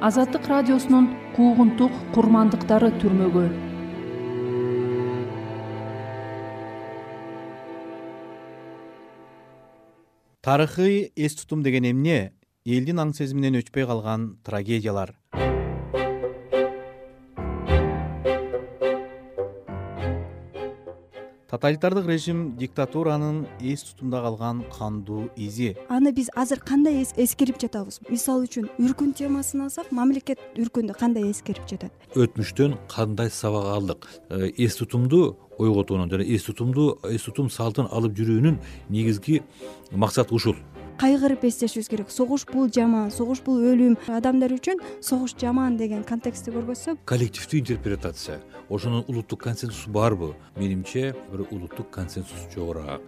азаттык радиосунун куугунтук курмандыктары түрмөгө. Тарыхый эс тутум деген эмне элдин аң сезиминен өчпөй калган трагедиялар тоталитардык режим диктатуранын эс тутумда калган кандуу изи. Аны биз азыр кандай эскерип жатабыз? Мисалы үчүн үркүн темасын алсак мамлекет үркүндү кандай эскерип жатат? Өтмүштөн кандай сабак алдык? Э, эс тутумду ойготуунун жана эс тутумду эс тутум салтын алып жүрүүнүн негизги максаты ушул кайгырып эстешибиз керек. Согуш бул жаман согуш бул өлүм. Адамдар үчүн согуш жаман деген контекстти көргөзсөк коллективдүү интерпретация. Ошонун улуттук консенсусу барбы? Менимче бир улуттук консенсус жогорак.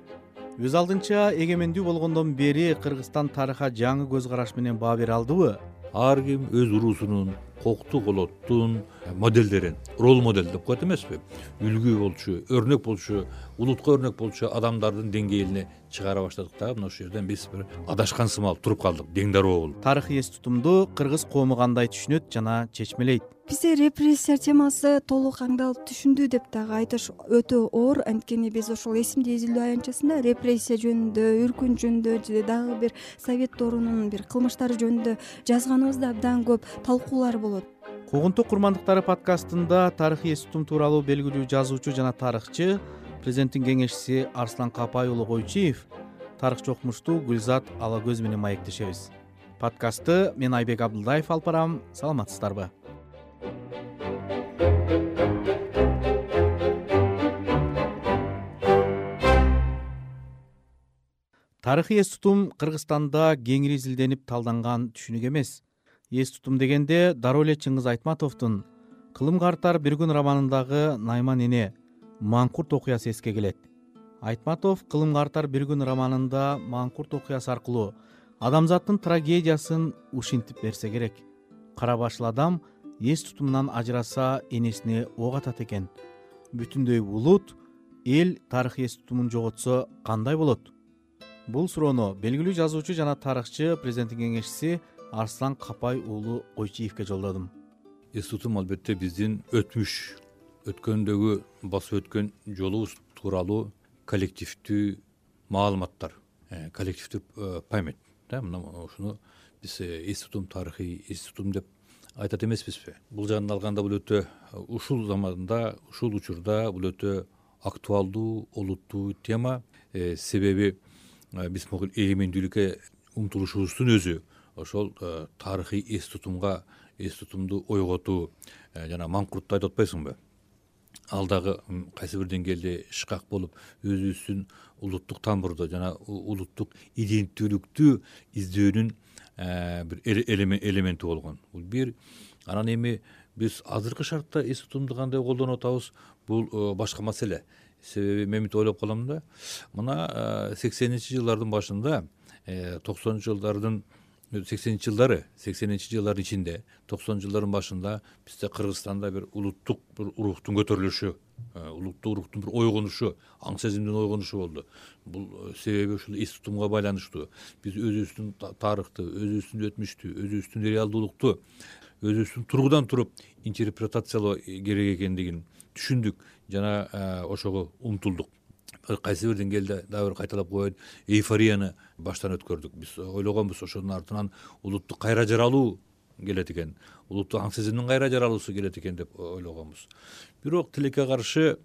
Өз алдынча эгемендүү болгондон бери кыргызстан тарыхка жаңы көз караш менен баа бере алдыбы? Ар ким өз уруусунун кокту колоттун моделдерин рол модель деп коет эмеспи. Үлгү болчу өрнөк болчу улутка өрнөк болчу адамдардын деңгээлине чыгара баштадык дагы мына ушул жерден биз бир адашкан сымал туруп калдык. Дең дароо болуп тарыхый эс тутумду кыргыз коому кандай түшүнөт жана чечмелейт? Бизде репрессия темасы толук аңдалып түшүндү деп дагы айтыш өтө оор. Анткени биз ошол эсимде изилдөө аянтчасында репрессия жөнүндө үркүнч жөнүндө же дагы бир совет доорунун бир кылмыштары жөнүндө жазганыбызда абдан көп талкуулар болот куугунтук курмандыктары подкастында тарыхый эс тутум тууралуу белгилүү жазуучу жана тарыхчы президенттин кеңешчиси арслан капай уулу койчиев тарыхчы окумуштуу гүлзат алагөз менен маектешебиз. Подкастты мен айбек абдылдаев алып барам. Саламатсыздарбы? Тарыхый эс тутум кыргызстанда кеңири изилденип талданган түшүнүк эмес эс тутум дегенде дароо эле чыңгыз айтматовдун кылым картар бир күн романындагы найман эне маңкурт окуясы эске келет. Айтматов кылым картар бир күн романында маңкурт окуясы аркылуу адамзаттын трагедиясын ушинтип берсе керек. Кара башыл адам эс тутумунан ажыраса энесине ок атат экен. Бүтүндөй улут эл тарыхый эс тутумун жоготсо кандай болот? Бул суроону белгилүү жазуучу жана тарыхчы президенттин кеңешчиси арслан капай уулу койчиевке жолдодум. Эс тутум албетте биздин өтмүш өткөндөгү басып өткөн жолубуз тууралуу коллективдүү маалыматтар. Э, коллективдүү э, память да? Мына ушуну биз э, эс тутум тарыхый эс тутум деп айтат эмеспизби бул жагынан алганда бул өтө ушул заманда ушул учурда бул өтө актуалдуу олуттуу тема. Себеби Э, биз могул эгемендүүлүккө умтулушубуздун өзү ошол э, тарыхый эс тутумга эс тутумду ойготуу э, жана маңкуртду айтып атпайсыңбы? Ал дагы кайсы бир деңгээлде ышкак болуп өзүбүздүн улуттук тамырды жана улуттук иденттүүлүктү издөөнүн бир элементи болгон. Бул бир анан эми биз азыркы шартта эс тутумду кандай колдонуп атабыз бул башка маселе. Себеби мен мынтип ойлоп калам да мына сексенинчи жылдардын башында э, токсонунчу жылдардын сексенинчи жылдары сексенинчи жылдардын ичинде токсонунчу жылдардын башында бизде кыргызстанда бир улуттук бир урухтун көтөрүлүшү э, улуттук уруктун бир ойгонушу аң сезимдин ойгонушу болду. Бул э, себеби ушул эс байланыштуу. Биз өзүбүздүн тарыхты өзүбүздүн өтмүштү өзүбүздүн реалдуулукту өзүбүздүн тургудан туруп интерпретациялоо керек экендигин түшүндүк. Жана э, ошого умтулдук кайсы бир деңгээлде дагы бир кайталап коеюн эйфорияны баштан өткөрдүк. Биз ойлогонбуз ошонун артынан улуттук кайра жаралуу келет экен. Улуттук аң сезимдин кайра жаралуусу келет экен деп ойлогонбуз. Бирок тилекке каршы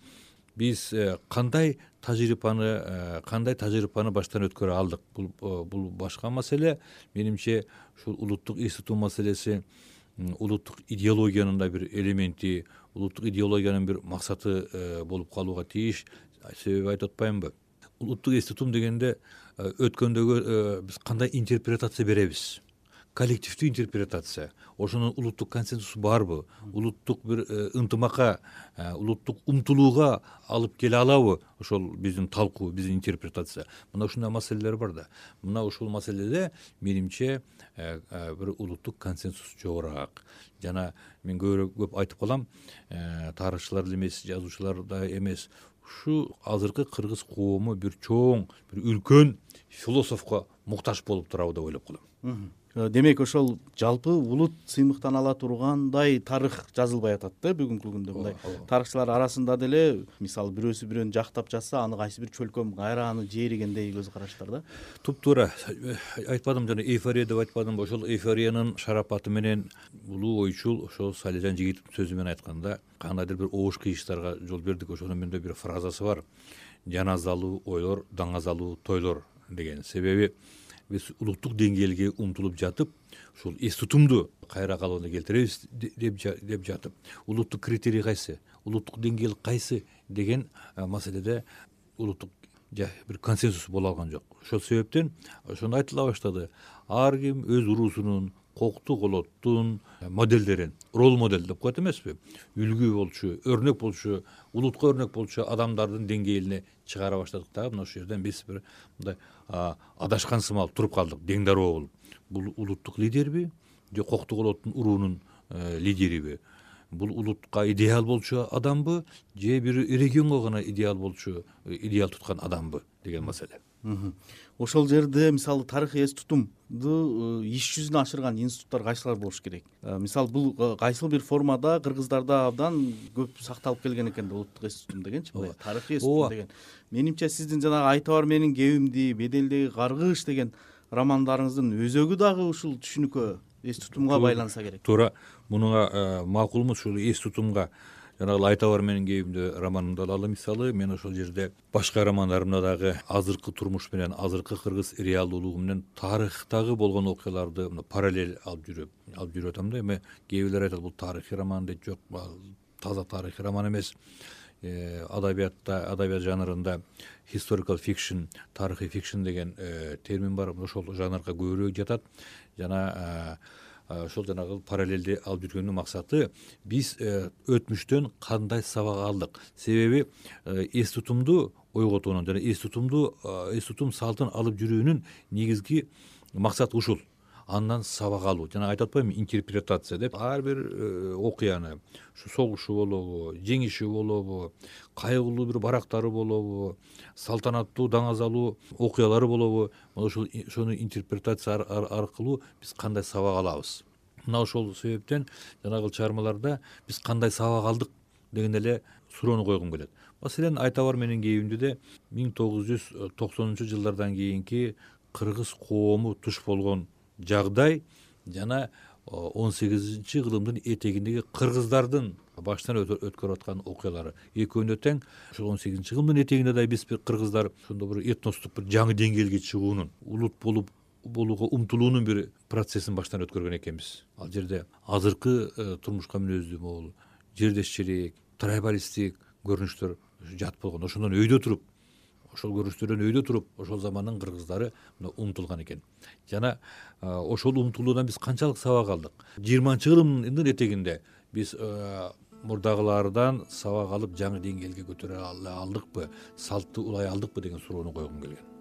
биз э, кандай тажрыйбаны э, кандай тажрыйбаны баштан өткөрө алдык? Бул бул башка маселе. Менимче ушул улуттук эс тутуу маселеси улуттук идеологиянын да бир элементи улуттук идеологиянын бир максаты э, болуп калууга тийиш себеби айтып атпаймынбы. Улуттук эс тутум дегенде э, өткөндөгү э, биз кандай интерпретация беребиз? Коллективдүү интерпретация. Ошонун улуттук консенсусу барбы? Улуттук бир ынтымакка улуттук умтулууга алып келе алабы? Ошол биздин талкуу биздин интерпретация. Мына ушундай маселелер бар да. Мына ушул маселеде менимче бир улуттук консенсус жогорак. Жана мен көбүрөөк көп айтып калам э, тарыхчылар эле эмес жазуучулар да эмес ушу азыркы кыргыз коому бир чоң бир үлкөн философко муктаж болуп турабы деп ойлоп калам демек ошол жалпы улут сыймыктан ала тургандай тарых жазылбай атат да бүгүнкү күндө мындай тарыхчылар арасында деле мисалы бирөөсү бирөөнү жактап жатса аны кайсы бир чөлкөм кайра аны жээригендей көз караштар да. Туптуура айтпадымбы жана эйфория деп айтпадымбы ошол эйфориянын шарапаты менен улуу ойчул ошол салижан жигитовдун сөзү менен айтканда кандайдыр бир обуш кыйыштарга жол бердик ошонун менде бир фразасы бар. Жаназалуу ойлор даңазалуу тойлор деген себеби биз улуттук деңгээлге умтулуп жатып ушул эс тутумду кайра калыбына келтиребиз деп жатып улуттук критерий кайсы улуттук деңгээл кайсы деген маселеде улуттук бир консенсус боло алган жок. Ошол себептен ошондо айтыла баштады. Ар ким өз уруусунун кокту колоттун моделдерин рол модель деп коет эмеспи. Үлгү болчу өрнөк болчу улутка өрнөк болчу адамдардын деңгээлине чыгара баштадык дагы. Мына ушул жерден биз бир мындай адашкан сымал туруп калдык. Дең дароо болуп. Бул улуттук лидерби же кокту колоттун уруунун э, лидериби. Бул улутка идеал болчу адамбы же бир регионго гана идеал болчу э, идеал туткан адамбы деген маселе ошол жерде мисалы тарыхый эс тутумду э, иш жүзүнө ашырган институттар кайсылар болуш керек? Э, мисалы бул кайсыл бир формада кыргыздарда абдан көп сакталып келген экен да улуттук эс тутум дегенчи мындай тарыхый эс тутум деген. Менимче сиздин жанагы айта бар менин кебимди беделдеги каргыш деген романдарыңыздын өзөгү дагы ушул түшүнүккө эс тутумга байланса керек. Туура. Мунуга э, макулмуз ушул эс тутумга жанагы эле айта бар менин кебимди романымды алалы мисалы мен ошол жерде башка романдарымда дагы азыркы турмуш менен азыркы кыргыз реалдуулугу менен тарыхтагы болгон окуяларды параллель алып жүрүп алып жүрүп атам да. Эми кээ бирлер айтат бул тарыхый роман дейт жок таза тарыхый роман эмес э, адабиятта адабият жанрында historical fiction тарыхый фикшн деген э, термин бар. Ошол жанрга көбүрөөк жатат. Жана ошол жанагы параллелди алып жүргөндүн максаты биз э, өтмүштөн кандай сабак алдык? Себеби э, эс тутумду ойготуунун жана эс тутумду эс тутум салтын алып жүрүүнүн негизги максаты ушул андан сабак алуу. Жана айтып атпаймынбы интерпретация деп. Ар бир э, окуяны ушу согушу болобу жеңиши болобу кайгылуу бир барактары болобу салтанаттуу даңазалуу окуялары болобу. Мына ушул ошону интерпретация аркылуу биз кандай сабак алабыз? Мына ошол себептен жанагыл чыгармаларда биз кандай сабак алдык деген эле суроону койгум келет. Маселен айта бар менин кебимдиде миң тогуз жүз токсонунчу жылдардан кийинки кыргыз коому туш болгон жагдай жана он сегизинчи кылымдын этегиндеги кыргыздардын башынан өткөрүп аткан окуялары. Экөөнү тең ошол он сегизинчи кылымдын этегинде да биз кыргыздар ошондо бир этностук бир жаңы деңгээлге чыгуунун улут болуп болууга умтулуунун бир процессин баштан өткөргөн экенбиз. Ал жерде азыркы э, турмушка мүнөздүү могул жердешчилик трайбалисттик көрүнүштөр жат болгон ошондон өйдө туруп ошол көрүнүштөрдөн өйдө туруп ошол замандын кыргыздары умтулган экен. Жана ошол умтулуудан биз канчалык сабак алдык. Жыйырманчы кылымдын этегинде биз мурдагылардан сабак алып жаңы деңгээлге көтөрө алдыкпы салтты улай алдыкпы деген суроону койгум келген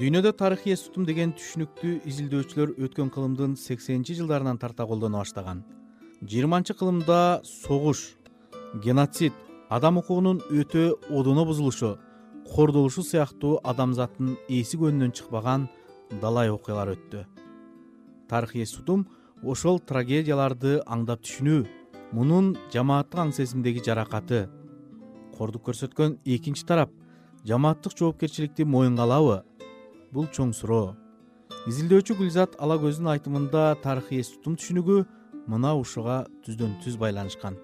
дүйнөдө тарыхый эс тутум деген түшүнүктү изилдөөчүлөр өткөн кылымдын сексенинчи жылдарынан тарта колдоно баштаган. Жыйырманчы кылымда согуш геноцид адам укугунун өтө одоно бузулушу кордолушу сыяктуу адамзаттын эси көнүнөн чыкпаган далай окуялар өттү. Тарыхый эс тутум ошол трагедияларды аңдап түшүнүү мунун жамааттык аң сезимдеги жаракаты кордук көрсөткөн экинчи тарап жамааттык жоопкерчиликти моюнга алабы бул чоң суроо. Изилдөөчү гүлзат ала көздүн айтымында тарыхый эс тутум түшүнүгү мына ушуга түздөн түз байланышкан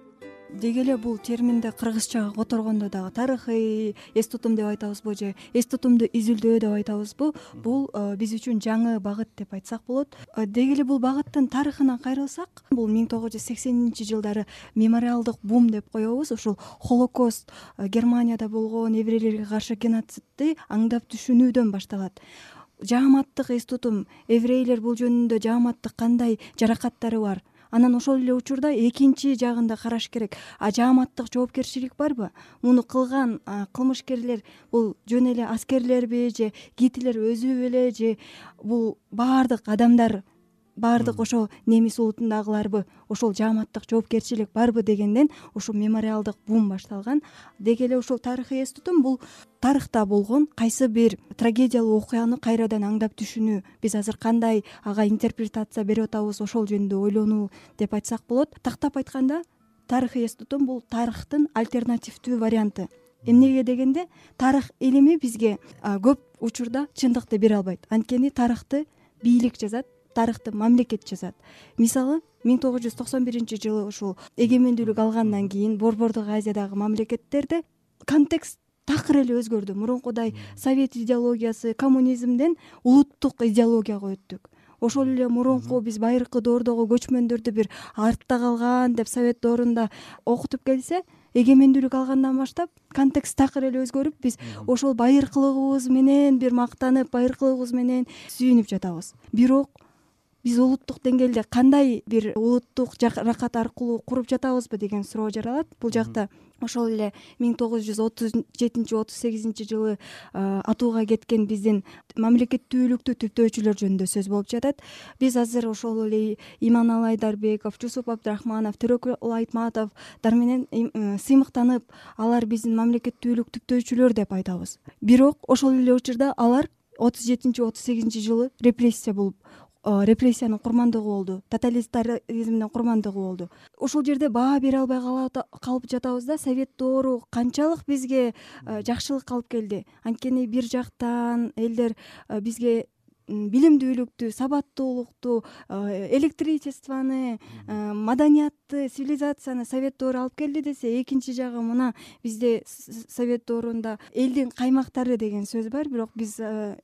деги эле бул терминди кыргызчага которгондо дагы тарыхый эс тутум деп айтабызбы же эс тутумду изилдөө деп айтабызбы бул э, биз үчүн жаңы багыт деп айтсак болот. Э, деги эле бул багыттын тарыхына кайрылсак бул миң тогуз жүз сексенинчи жылдары мемориалдык бум деп коебуз. Ушул холокост э, германияда болгон еврейлерге каршы геноцидти аңдап түшүнүүдөн башталат. Жааматтык эс тутум еврейлер бул жөнүндө жааматтык кандай жаракаттары бар анан ошол эле учурда экинчи жагын да караш керек. А жааматтык жоопкерчилик барбы? Муну кылган кылмышкерлер бул жөн эле аскерлерби же гитлер өзү беле же бул баардык адамдар баардык ошол немис улутундагыларбы ошол жааматтык жоопкерчилик барбы дегенден ушул мемориалдык бум башталган. Деги эле ушул тарыхый эс тутум бул тарыхта болгон кайсы бир трагедиялуу окуяны кайрадан аңдап түшүнүү. Биз азыр кандай ага интерпретация берип атабыз ошол жөнүндө ойлонуу деп айтсак болот. Тактап айтканда тарыхый эс тутум бул тарыхтын альтернативдүү варианты. Эмнеге дегенде тарых илими бизге көп учурда чындыкты бере албайт. Анткени тарыхты бийлик жазат тарыхты мамлекет жазат. Мисалы миң тогуз жүз токсон биринчи жылы ушул эгемендүүлүк алгандан кийин борбордук азиядагы мамлекеттерде контекст такыр эле өзгөрдү. Мурункудай совет идеологиясы коммунизмден улуттук идеологияга өттүк ошол эле мурунку биз байыркы доордогу көчмөндөрдү бир артта калган деп совет доорунда окутуп келсе эгемендүүлүк алгандан баштап контекст такыр эле өзгөрүп биз ошол байыркылыгыбыз менен бир мактанып байыркылыгыбыз менен сүйүнүп жатабыз. Бирок биз улуттук деңгээлде кандай бир улуттук жакат аркылуу куруп жатабызбы? деген суроо жаралат. Бул жакта ошол эле миң тогуз жүз отуз жетинчи отуз сегизинчи жылы атууга кеткен биздин мамлекеттүүлүктү түптөөчүлөр жөнүндө сөз болуп жатат. Биз азыр ошол эле иманалы айдарбеков жусуп абдрахманов төрөкул айтматовдор менен э, сыймыктанып алар биздин мамлекеттүүлүк түптөөчүлөр деп айтабыз. Бирок ошол эле учурда алар отуз жетинчи отуз сегизинчи жылы репрессия болуп репрессиянын курмандыгы болду тоталитаризмдин курмандыгы болду. Ушул жерде баа бере албай калып жатабыз да совет доору канчалык бизге э, жакшылык алып келди. Анткени бир жактан элдер э, бизге билимдүүлүктү сабаттуулукту э, электричествоны э, маданиятты цивилизацияны совет доору алып келди десе экинчи жагы мына бизде совет доорунда элдин каймактары деген сөз бар. Бирок биз э,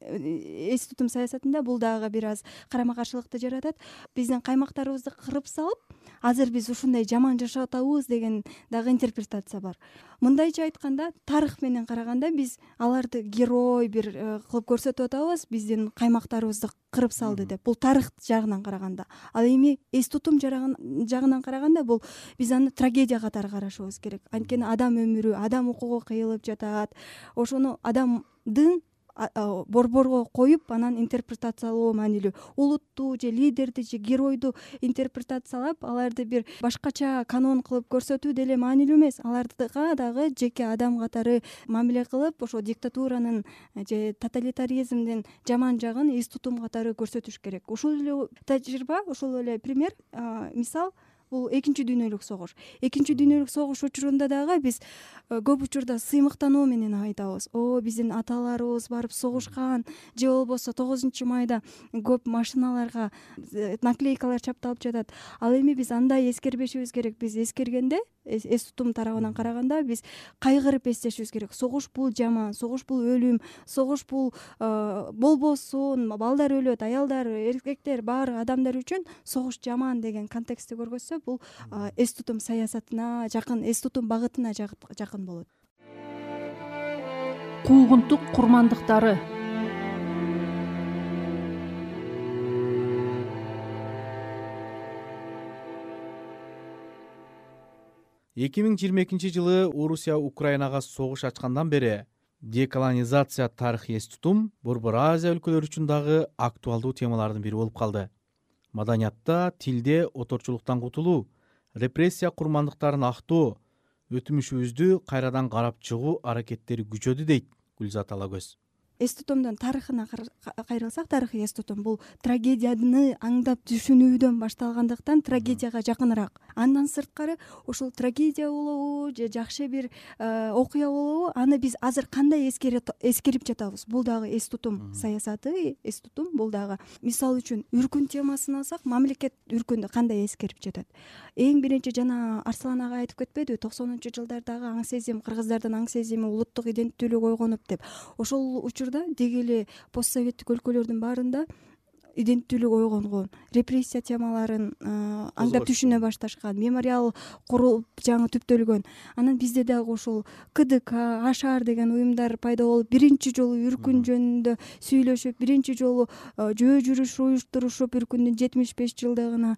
эс тутум саясатында бул дагы бир аз карама каршылыкты жаратат. Биздин каймактарыбызды кырып салып азыр биз ушундай жаман жашап атабыз деген дагы интерпретация бар мындайча айтканда тарых менен караганда биз аларды герой бир кылып көрсөтүп атабыз. Биздин каймактар кырып салды деп. Бул тарых жагынан караганда. Ал эми эс тутум жагынан караганда бул биз аны трагедия катары карашыбыз керек. Анткени адам өмүрү адам укугу кыйылып жатат. Ошону адамдын борборго коюп анан интерпретациялоо маанилүү. Улутту же лидерди же геройду интерпретациялап аларды бир башкача канон кылып көрсөтүү деле маанилүү эмес. Аларга дагы жеке адам катары мамиле кылып ошол диктатуранын же тоталитаризмдин жаман жагын эс тутум катары көрсөтүш керек. Ушул эле тажрыйба ошол эле пример мисал бул экинчи дүйнөлүк согуш. Экинчи дүйнөлүк согуш учурунда дагы биз э, көп учурда сыймыктануу менен айтабыз. О биздин аталарыбыз барып согушкан же болбосо тогузунчу майда көп машиналарга э, наклейкалар чапталып жатат. Ал эми биз андай эскербешибиз керек. Биз эскергенде эс тутум тарабынан караганда биз кайгырып эстешибиз керек. Согуш бул жаман согуш бул өлүм согуш бул э, болбосун балдар өлөт аялдар эркектер баары адамдар үчүн согуш жаман деген контекстти көргөзсө бул эс тутум саясатына жакын эс тутум багытына жакын болот. Куугунтук курмандыктары эки миң жыйырма экинчи жылы орусия украинага согуш ачкандан бери деколонизация тарыхый эс тутум борбор азия өлкөлөрү үчүн дагы актуалдуу темалардын бири болуп калды. Маданиятта тилде оторчулуктан кутулуу репрессия курмандыктарын актоо өтмүшүбүздү кайрадан карап чыгуу аракеттери күчөдү дейт гүлзат алагөз эс тутумдун тарыхына кайрылсак тарыхый эс тутум бул трагедияны аңдап түшүнүүдөн башталгандыктан трагедияга жакыныраак. Андан сырткары ушул трагедия болобу же жакшы бир э, окуя болобу аны биз азыр кандай эскерип жатабыз? Бул дагы эс тутум саясаты эс тутум бул дагы. Мисалы үчүн үркүн темасын алсак мамлекет үркүндү кандай эскерип жатат? Эң биринчи жана арслан ага айтып кетпедиби токсонунчу жылдардагы аң сезим кыргыздардын аң сезими улуттук иденттүүлүк ойгонуп деп. Ошол учурда деги эле пост советтик өлкөлөрдүн баарында иденттүүлүк ойгонгон репрессия темаларын аңдап түшүнө башташкан мемориал курулуп жаңы түптөлгөн. Анан бизде дагы ушул кдк ашар деген уюмдар пайда болуп биринчи жолу үркүн жөнүндө сүйлөшүп биринчи жолу жөө жүрүш уюштурушуп үркүндүн жетимиш беш жылдыгына.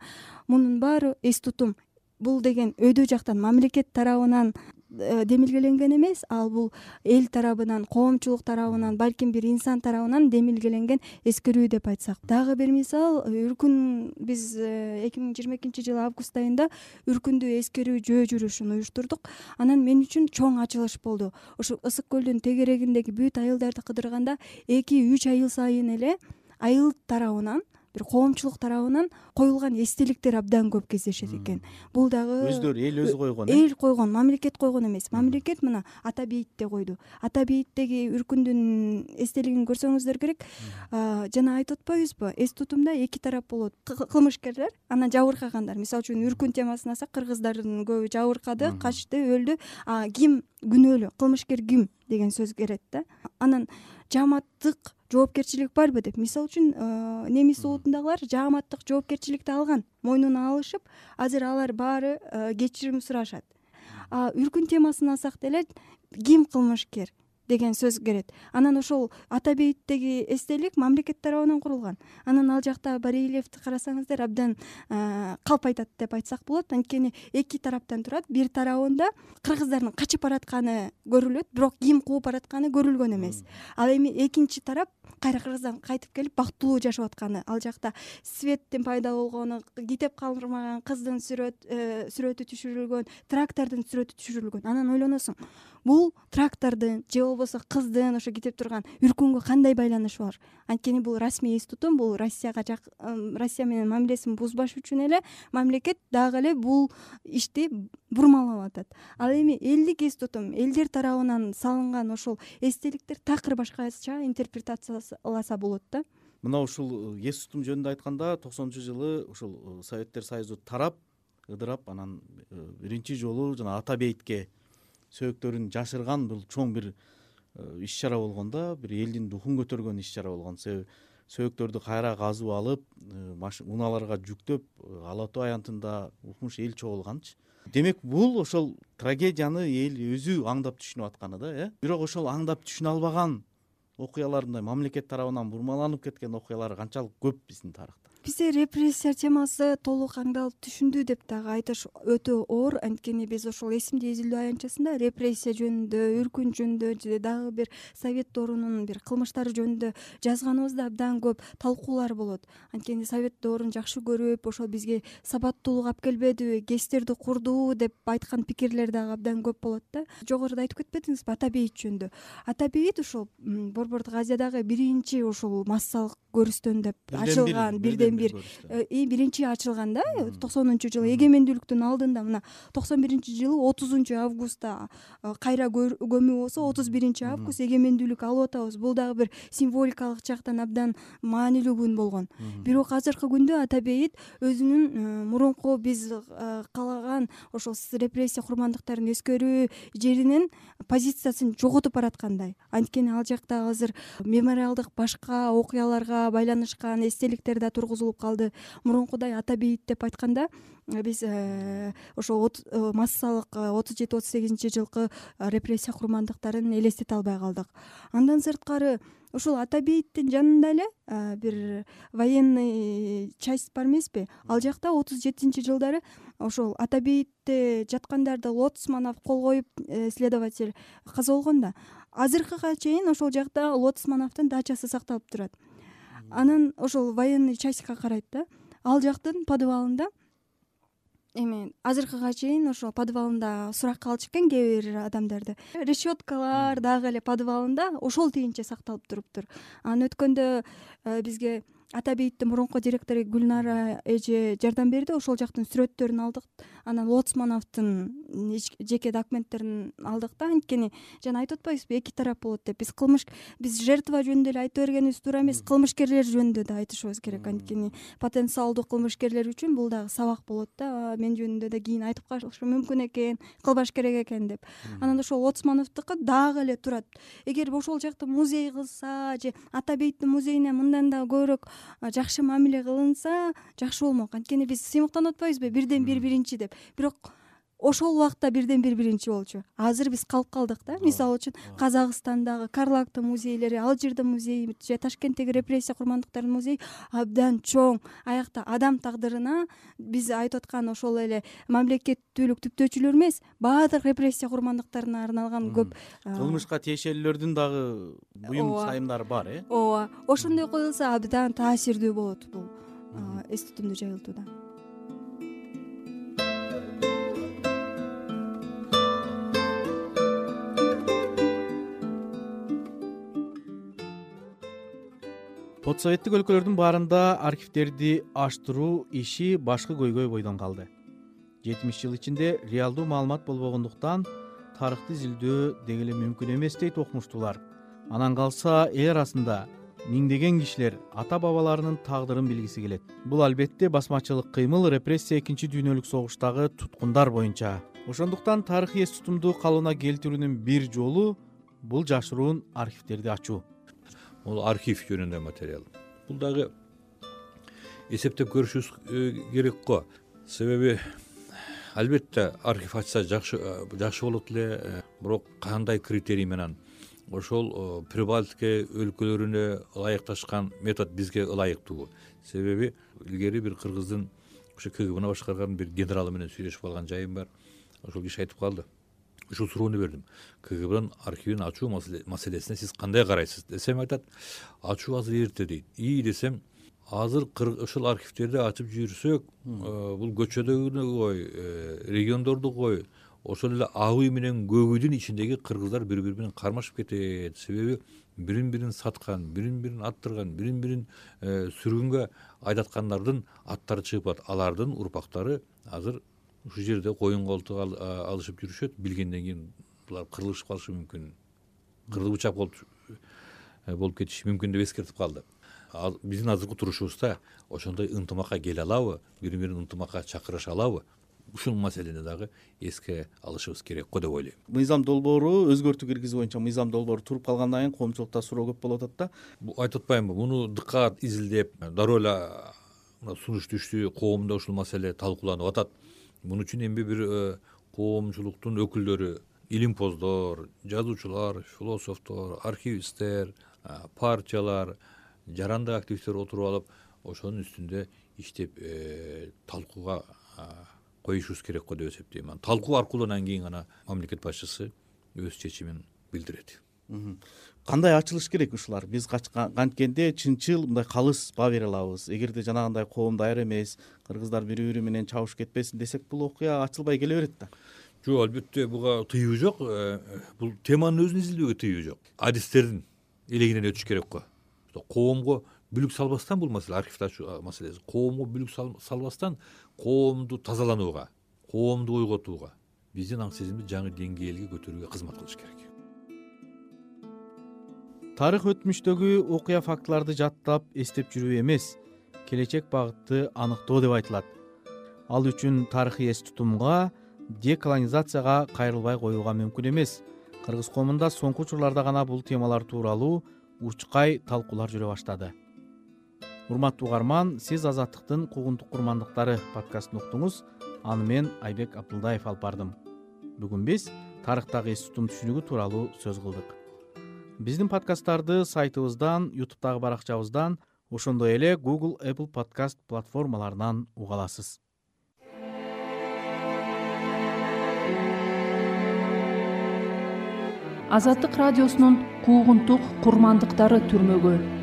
Мунун баары эс тутум. Бул деген өйдө жактан мамлекет тарабынан демилгеленген эмес. Ал бул эл тарабынан коомчулук тарабынан балким бир инсан тарабынан демилгеленген эскерүү деп айтсак. Дагы бир мисал үркүн биз эки миң жыйырма экинчи жылы август айында үркүндү эскерүү жөө жүрүшүн уюштурдук. Анан мен үчүн чоң ачылыш болду. Ушу ысык көлдүн тегерегиндеги бүт айылдарды кыдырганда эки үч айыл сайын эле айыл тарабынан бир коомчулук тарабынан коюлган эстеликтер абдан көп кездешет экен. Бул дагы өздөрү эл өзү койгон э? эл койгон мамлекет койгон эмес. Мамлекет мына ата бейитте койду. Ата бейиттеги үркүндүн эстелигин көрсөңүздөр керек. Жана айтып атпайбызбы эс тутумда эки тарап болот. Кылмышкерлер анан жабыркагандар. Мисалы үчүн үркүн темасын алсак кыргыздардын көбү жабыркады качты өлдү. А ким? Күнөөлүү кылмышкер ким деген сөз келет да. Анан жааматтык жоопкерчилик барбы деп. Мисалы үчүн э, немис улутундагылар жааматтык жоопкерчиликти алган мойнуна алышып азыр алар баары э, кечирим сурашат. А үркүн темасын алсак деле ким кылмышкер деген сөз келет анан ошол ата бейиттеги эстелик мамлекет тарабынан курулган. Анан ал жакта бареилевди карасаңыздар абдан калп айтат деп айтсак болот. Анткени эки тараптан турат. Бир тарабында кыргыздардын качып баратканы көрүлөт бирок ким кууп баратканы көрүлгөн эмес. Ал эми экинчи тарап кайра кыргыздан кайтып келип бактылуу жашап атканы. Ал жакта светтин пайда болгону китеп калдырмаган кыздын э, сүрөтү түшүрүлгөн трактордун сүрөтү түшүрүлгөн. Анан ойлоносуң бул трактордун же болбосо кыздын ошо кетип турган үркүнгө кандай байланышы бар? Анткени бул расмий эс тутум бул россияга россия менен мамилесин бузбаш үчүн эле мамлекет дагы эле бул ишти бурмалап атат. Ал эми элдик эс тутум элдер тарабынан салынган ошол эстеликтер такыр башкача интерпретацияласа болот да. Мына ушул эс тутум жөнүндө айтканда токсонунчу жылы ушул э, советтер союзу тарап ыдырап анан э, биринчи жолу жана ата бейитке сөөктөрүн жашырган бул чоң бир иш чара болгон да бир элдин рухун көтөргөн иш чара болгон. Себеби сөөктөрдү кайра казып алып э, унааларга жүктөп э, ала тоо аянтында укмуш эл чогулганчы. Демек бул ошол трагедияны эл өзү аңдап түшүнүп атканы да э? Бирок ошол аңдап түшүнө албаган окуялар мындай мамлекет тарабынан бурмаланып кеткен окуялар канчалык көп биздин тарыхта бизде репрессия темасы толук аңдалып түшүндүү деп дагы айтыш өтө оор. Анткени биз ошол эсимде изилдөө аянтчасында репрессия жөнүндө үркүн жөнүндө же дагы бир совет доорунун бир кылмыштары жөнүндө жазганыбызда абдан көп талкуулар болот. Анткени совет доорун жакшы көрүп ошол бизге сабаттуулук алып келбедиби гэстерди курдубу деп айткан пикирлер дагы абдан көп болот да. Жогоруда айтып кетпедиңизби ата бейит жөнүндө. Ата бейит ушул борбордук азиядагы биринчи ушул массалык көрүстөн деп ачылган бирден бир и биринчи ачылган да токсонунчу жылы. Эгемендүүлүктүн алдында мына токсон биринчи жылы отузунчу августта кайра көмүү болсо отуз биринчи август эгемендүүлүк алып атабыз. Бул дагы бир символикалык жактан абдан маанилүү күн болгон. Бирок азыркы күндө ата бейит өзүнүн мурунку биз каалаган ошол репрессия курмандыктарын эскерүү жеринин позициясын жоготуп бараткандай. Анткени ал жакта азыр мемориалдык башка окуяларга байланышкан эстеликтер да тургузулуп калды. Мурункудай ата бейит деп айтканда э, биз э, ошол э, массалык отуз жети отуз сегизинчи жылкы репрессия курмандыктарын элестете албай калдык. Андан сырткары ушул ата бейиттин жанында эле бир военный часть бар эмеспи. Ал жакта отуз жетинчи жылдары ошол ата бейитте жаткандарды лотосманов кол коюп следователь каза болгон да. Азыркыга чейин ошол жакта лотосмановдун дачасы сакталып турат анан ошол военный частька карайт да. Ал жактын подвалында эми азыркыга чейин ошол подвалында суракка алчу экен кээ бир адамдарды. Решеткалар дагы эле подвалында ошол тигинче сакталып туруптур. Анан өткөндө э, бизге ата бейиттин мурунку директору гүлнара эже жардам берди. Ошол жактын сүрөттөрүн алдык анан лотосмановдун жеке документтерин алдык да. Анткени жана айтып атпайбызбы эки тарап болот деп. Биз кылмыш биз жертва жөнүндө эле айта бергенибиз туура эмес кылмышкерлер жөнүндө да айтышыбыз керек. Анткени потенциалдуу кылмышкерлер үчүн бул дагы сабак болот да. Мен жөнүндө да кийин айтып калышы мүмкүн экен кылбаш керек экен деп. Анан ошол лотосмановдуку дагы эле турат. Эгер ошол жакты музей кылса же ата бейиттин музейине мындан да көбүрөөк жакшы мамиле кылынса жакшы болмок. Анткени биз сыймыктанып атпайбызбы бирден бир биринчи деп бирок ошол убакта бирден бир биринчи болчу. Азыр биз калып калдык да. Мисалы үчүн казакстандагы карлактын музейлери алжирдин музейи же ташкенттеги репрессия курмандыктарынын музейи абдан чоң. Аякта адам тагдырына биз айтып аткан ошол эле мамлекеттүүлүк түптөөчүлөр эмес баардык репрессия курмандыктарына арналган көп кылмышка тиешелүүлөрдүн дагы буюм сайымдары бар э? Ооба ошондой коюлса абдан таасирдүү болот бул эс тутумду жайылтууда постсоветтик өлкөлөрдүн баарында архивдерди ачтыруу иши башкы көйгөй бойдон калды. Жетимиш жыл ичинде реалдуу маалымат болбогондуктан тарыхты изилдөө деги эле мүмкүн эмес дейт окумуштуулар. Анан калса эл арасында миңдеген кишилер ата бабаларынын тагдырын билгиси келет. Бул албетте басмачылык кыймыл репрессия экинчи дүйнөлүк согуштагы туткундар боюнча. Ошондуктан тарыхый эс тутумду калыбына келтирүүнүн бир жолу бул жашыруун архивдерди ачуу бул архив жөнүндө материал. Бул дагы эсептеп көрүшүбүз э, керек го. Себеби албетте архив ачса жакшы э, жакшы болот эле э, бирок кандай критерий менен ошол прибалтика өлкөлөрүнө ылайыкташкан метод бизге ылайыктуу себеби илгери бир кыргыздын ошо кгбны башкарган бир генералы менен сүйлөшүп алган жайым бар. Ошол киши айтып калды ушул суроону бердим. Кгбнын архивин ачуу маселесине сиз кандай карайсыз? Десем айтат ачуу азыр эрте дейт. Ии десем азыр ушул архивдерди ачып жүрсөк э, бул көчөдөгүнү кой э, региондорду кой ошол эле абый менен көгүйдүн ичиндеги кыргыздар бири бири менен кармашып кетет. Себеби бирин бирин саткан бирин бирин аттырган бирин бирин э, сүргүнгө айдаткандардын аттары чыгып калат алардын урпактары азыр ушул жерде коюн колтук алышып жүрүшөт. Билгенден кийин булар кырылышып калышы мүмкүн. Болуп э, болуп кетиши мүмкүн деп эскертип калды. Биздин азыркы турушубузда ошондой ынтымакка келе алабы бири бирин ынтымакка чакырыша алабы. Ушул маселени дагы эске алышыбыз керек го деп ойлойм. Мыйзам долбоору өзгөртүү киргизүү боюнча мыйзам долбоору туруп калгандан кийин коомчулукта суроо көп болуп атат да. Айтып атпаймынбы муну дыкат изилдеп дароо эле мына сунуш түштү коомдо ушул маселе талкууланып атат мун үчүн эми бир э, коомчулуктун өкүлдөрү илимпоздор жазуучулар философтор архивисттер партиялар жарандык активисттер отуруп алып ошонун үстүндө иштеп э, талкууга коюшубуз керек го деп эсептейм. Анан талкуу аркылуу анан кийин гана мамлекет башчысы өз чечимин билдирет кандай ачылыш керек ушулар? Биз канткенде чынчыл мындай калыс баа бере алабыз. Эгерде жанагындай коом даяр эмес кыргыздар бири бири менен чабышып кетпесин десек бул окуя ачылбай келе берет да. Жок албетте буга тыюу жок. Э, бул теманын өзүн изилдөөгө тыюу жок. Адистердин элегинен өтүш керек го коомго бүлүк салбастан бул маселе архивди ачуу маселеси. Коомго бүлүк салбастан коомду тазаланууга коомду ойготууга биздин аң сезимди жаңы деңгээлге көтөрүүгө кызмат кылыш керек тарых өтмүштөгү окуя фактыларды жаттап эстеп жүрүү эмес келечек багытты аныктоо деп айтылат. Ал үчүн тарыхый эс тутумга деколонизацияга кайрылбай коюуга мүмкүн эмес. Кыргыз коомунда соңку учурларда гана бул темалар тууралуу учкай талкуулар жүрө баштады. Урматтуу угарман сиз азаттыктын куугунтук курмандыктары подкастын уктуңуз. Аны мен айбек абдылдаев алып бардым. Бүгүн биз тарыхтагы эс тутум түшүнүгү тууралуу сөз кылдык биздин подкасттарды сайтыбыздан ютубтагы баракчабыздан ошондой эле google apple подкаст платформаларынан уга аласыз. Азаттык радиосунун куугунтук курмандыктары түрмөгү